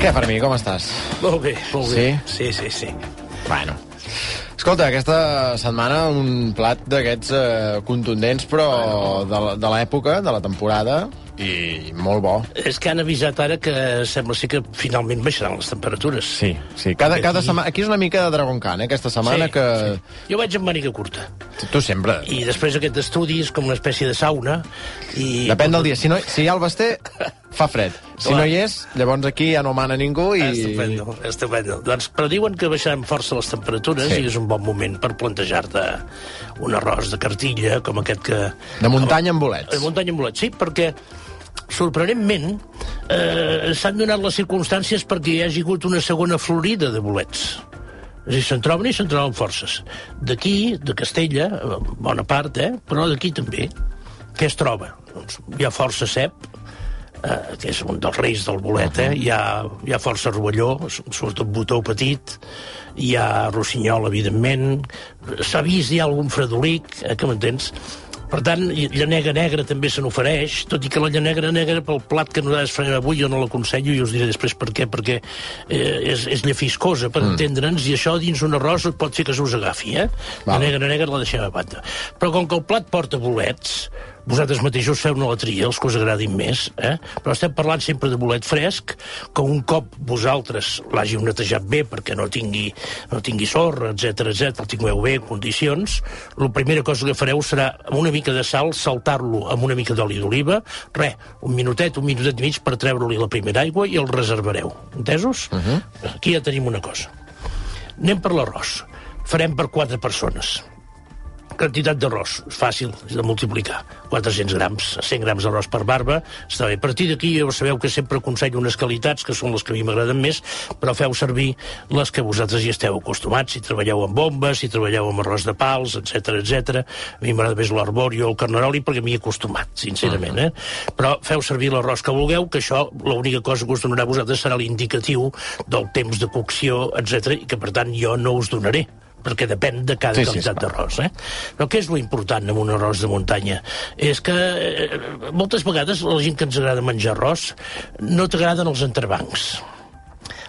Què, Fermí, com estàs? Molt bé, molt Sí? bé. Sí, sí, sí. Bueno. Escolta, aquesta setmana un plat d'aquests eh, contundents, però de, la- de l'època, de la temporada, i molt bo. És que han avisat ara que sembla ser que finalment baixaran les temperatures. Sí, sí. Cada, Aquí- cada setmana... Aquí és una mica de Dragon Khan, eh, aquesta setmana, Sí, que... sí. Jo vaig amb màniga curta. Tu sempre... I després aquest estudi és com una espècie de sauna. I... Depèn del dia. Si, no, si hi ha el basté, fa fred. Si Clar. no hi és, llavors aquí ja no mana ningú i... Estupendo, estupendo. Doncs, però diuen que baixaran força les temperatures Sí. i és un bon moment per plantejar-te un arròs de cartilla com aquest que... De muntanya amb bolets. De muntanya amb bolets, sí, perquè sorprenentment eh, s'han donat les circumstàncies perquè hi hagi hagut una segona florida de bolets. És a dir, se'n troben i se'n troben forces. D'aquí, de Castella, eh, bona part, eh? però d'aquí també. Què es troba? Doncs hi ha força cep, eh, que és un dels reis del bolet, eh? hi, ha, hi ha força rovelló, sobretot botó petit, hi ha rossinyol, evidentment, s'ha vist, hi ha algun fredolic, eh, que m'entens? Per tant, llanega negra també se n'ofereix, tot i que la llanega negra pel plat que nosaltres farem avui jo no l'aconsello i us diré després per què, perquè eh, és, és llefiscosa, per mm. entendre'ns, i això dins un arròs pot fer que s'us agafi, eh? Val. La negra negra la deixem a banda. Però com que el plat porta bolets, vosaltres mateixos feu una la tria, els que us agradin més, eh? però estem parlant sempre de bolet fresc, que un cop vosaltres l'hàgiu netejat bé perquè no tingui, no tingui sorra, etc etc, el tingueu bé condicions, la primera cosa que fareu serà amb una mica de sal saltar-lo amb una mica d'oli d'oliva, res, un minutet, un minutet i mig per treure-li la primera aigua i el reservareu. Entesos? Uh -huh. Aquí ja tenim una cosa. Anem per l'arròs. Farem per quatre persones quantitat d'arròs, és fàcil, és de multiplicar. 400 grams, 100 grams d'arròs per barba, està bé. A partir d'aquí ja sabeu que sempre aconsello unes qualitats, que són les que a mi m'agraden més, però feu servir les que vosaltres hi esteu acostumats, si treballeu amb bombes, si treballeu amb arròs de pals, etc etc. A mi m'agrada més l'arbori o el carnaroli perquè m'hi he acostumat, sincerament, eh? Però feu servir l'arròs que vulgueu, que això l'única cosa que us donarà a vosaltres serà l'indicatiu del temps de cocció, etc i que per tant jo no us donaré perquè depèn de cada Sí, sí, sí, qualitat esclar. d'arròs. Eh? Però què és lo important en un arròs de muntanya? És que eh, moltes vegades la gent que ens agrada menjar arròs no t'agraden els entrebancs.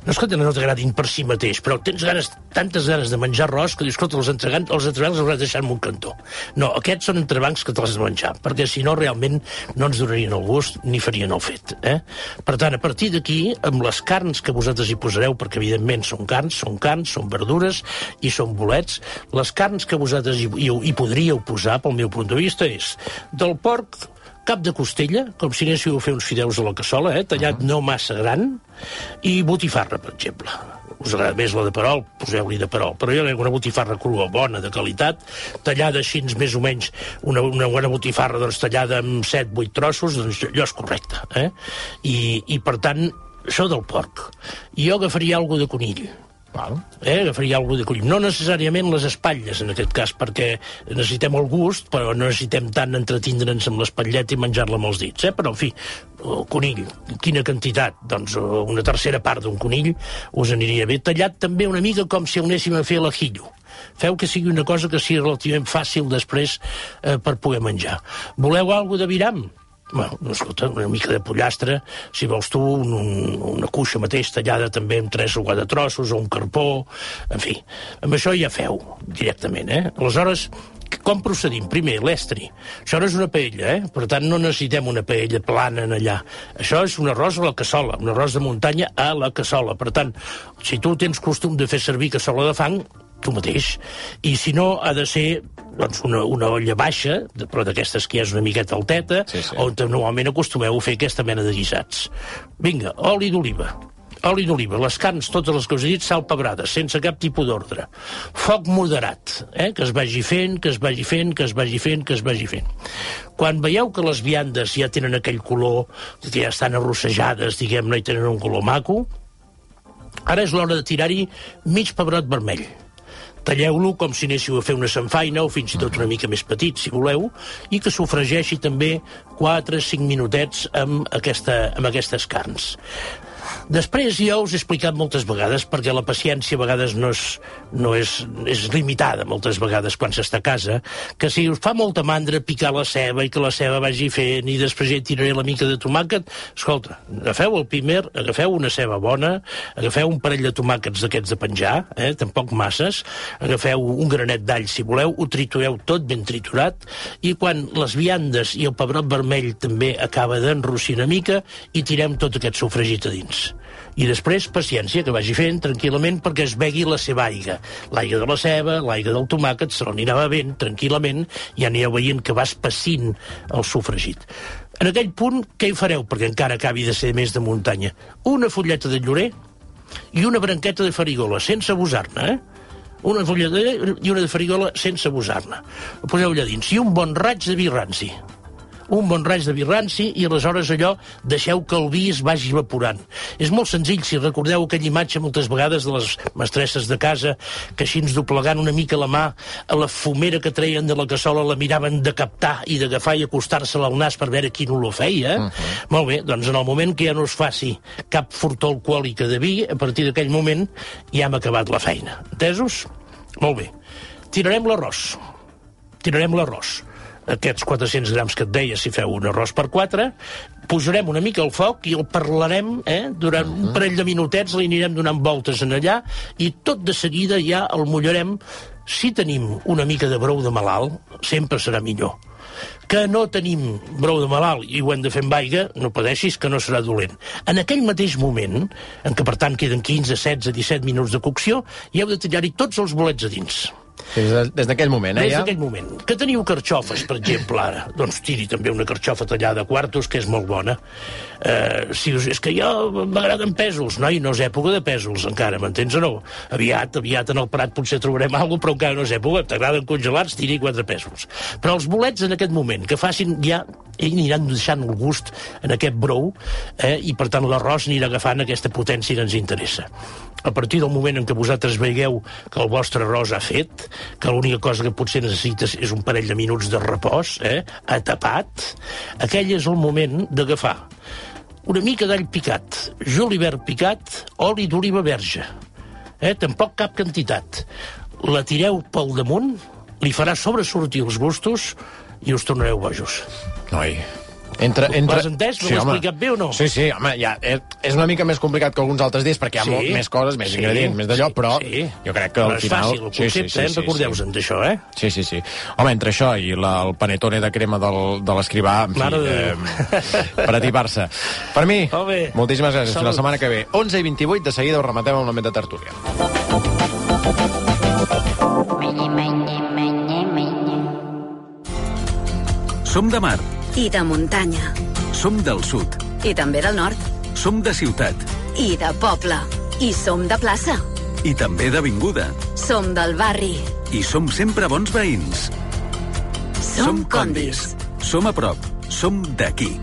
No és que no t'agradin per si mateix, però tens ganes, tantes ganes de menjar arròs que dius, escolta, els entrebancs, els entrebancs els hauràs de deixar en un cantó. No, aquests són entrebancs que te'ls has de menjar, perquè si no realment no ens donarien el gust ni farien el fet. Eh? Per tant, a partir d'aquí, amb les carns que vosaltres hi posareu, perquè evidentment són carns, són carns, són verdures i són bolets, les carns que vosaltres hi, hi, hi podríeu posar, pel meu punt de vista, és del porc, cap de costella, com si anéssiu a fer uns fideus a la cassola, eh? tallat uh -huh. no massa gran, i botifarra, per exemple. Us agrada més la de perol, poseu-li de perol. Però jo una botifarra crua bona, de qualitat, tallada així, més o menys, una, una bona botifarra doncs, tallada amb 7-8 trossos, doncs allò és correcte. Eh? I, I, per tant, això del porc. Jo agafaria alguna de conill, Val. eh, agafaria alguna de conill. No necessàriament les espatlles, en aquest cas, perquè necessitem el gust, però no necessitem tant entretindre'ns amb l'espatlleta i menjar-la amb els dits, eh? Però, en fi, el conill, quina quantitat? Doncs eh, una tercera part d'un conill us aniria bé. Tallat també una mica com si anéssim a fer l'ajillo. Feu que sigui una cosa que sigui relativament fàcil després eh, per poder menjar. Voleu alguna de viram? Bueno, no, escolta, una mica de pollastre, si vols tu, un, un, una cuixa mateix tallada també amb tres o quatre trossos, o un carpó, en fi. Amb això ja feu, directament, eh? Aleshores, com procedim? Primer, l'estri. Això no és una paella, eh? Per tant, no necessitem una paella plana en allà. Això és un arròs a la cassola, un arròs de muntanya a la cassola. Per tant, si tu tens costum de fer servir cassola de fang, tu mateix. I si no, ha de ser doncs, una, una olla baixa, però d'aquestes que ja és una miqueta alteta, Sí, sí. on normalment acostumeu a fer aquesta mena de guisats. Vinga, oli d'oliva. oli d'oliva, les carns, totes les que us he dit, sal pebrada, sense cap tipus d'ordre. Foc moderat, eh? que es vagi fent, que es vagi fent, que es vagi fent, que es vagi fent. Quan veieu que les viandes ja tenen aquell color, que ja estan arrossejades, diguem-ne, i tenen un color maco, ara és l'hora de tirar-hi mig pebrot vermell. Talleu-lo com si anéssiu a fer una sanfaina o fins i tot una mica més petit, si voleu, i que sofregeixi també 4-5 minutets amb, aquesta, amb aquestes carns. Després ja us he explicat moltes vegades, perquè la paciència a vegades no és, no és, és limitada moltes vegades quan s'està a casa, que si us fa molta mandra picar la ceba i que la ceba vagi fent i després hi tiraré la mica de tomàquet, escolta, agafeu el pimer, agafeu una ceba bona, agafeu un parell de tomàquets d'aquests de penjar, eh, tampoc masses, agafeu un granet d'all si voleu, ho tritureu tot ben triturat, i quan les viandes i el pebrot vermell també acaba d'enrossir una mica, i tirem tot aquest sofregit a dins i després paciència, que vagi fent tranquil·lament perquè es begui la seva aigua. L'aigua de la ceba, l'aigua del tomàquet, se l'anirà bevent tranquil·lament i anireu veient que va espessint el sofregit. En aquell punt, què hi fareu perquè encara acabi de ser més de muntanya? Una fulleta de llorer i una branqueta de farigola, sense abusar-ne, eh? Una fulleta i una de farigola sense abusar-ne. Ho poseu allà dins. I un bon raig de vi ranci un bon raig de vi ranci i aleshores allò deixeu que el vi es vagi evaporant. És molt senzill, si recordeu aquella imatge moltes vegades de les mestresses de casa que així ens doblegant una mica la mà a la fumera que treien de la cassola la miraven de captar i d'agafar i acostar-se-la al nas per veure quin olor feia. Uh -huh. Molt bé, doncs en el moment que ja no es faci cap furtó alcohòlica de vi, a partir d'aquell moment ja hem acabat la feina. Entesos? Molt bé. Tirarem l'arròs. Tirarem l'arròs aquests 400 grams que et deia, si feu un arròs per 4, posarem una mica al foc i el parlarem eh, durant uh -huh. un parell de minutets, li anirem donant voltes en allà i tot de seguida ja el mullarem. Si tenim una mica de brou de malalt, sempre serà millor que no tenim brou de malalt i ho hem de fer amb aigua, no pateixis que no serà dolent. En aquell mateix moment, en què per tant queden 15, 16, 17 minuts de cocció, hi heu de tallar-hi tots els bolets a dins. Des, d'aquell moment, eh, Des ja? d'aquell moment. Que teniu carxofes, per exemple, ara? Doncs tiri també una carxofa tallada a quartos, que és molt bona. Uh, si us, és que jo m'agraden pèsols. Noi, no és època de pèsols encara, m'entens o no? Aviat, aviat en el Prat potser trobarem alguna però encara no és època. T'agraden congelats, tiri quatre pèsols. Però els bolets en aquest moment, que facin ja ells aniran deixant el gust en aquest brou eh, i per tant l'arròs anirà agafant aquesta potència que ens interessa. A partir del moment en què vosaltres veigueu que el vostre arròs ha fet, que l'única cosa que potser necessites és un parell de minuts de repòs, eh, atapat, aquell és el moment d'agafar una mica d'all picat, julivert picat, oli d'oliva verge. Eh, tampoc cap quantitat. La tireu pel damunt, li farà sobresortir els gustos i us tornareu bojos. Noi, Entre, entre... L'has entès? Me l'he home. explicat bé o no? Sí, sí, home, ja, és, és una mica més complicat que alguns altres dies perquè hi ha Sí. molt més coses, més Sí, ingredients, més d'allò, sí, però sí. jo crec que Però al és final... fàcil, el concepte, eh? Recordeu-se'n d'això, eh? Sí, sí, sí. Home, entre això i la, el panetone de crema del, de l'escrivà, en fi, Mare eh, per atipar-se. Per mi, bé. moltíssimes gràcies. Fins la Salut. setmana que ve. 11 i 28, de seguida ho rematem amb la de tertúlia. Som de mar, I de muntanya. som del sud, I també del nord. som de ciutat I de poble. I som de plaça. i també d'avinguda. Som del barri. I som sempre bons veïns. Som condis. Som a prop. Som d'aquí.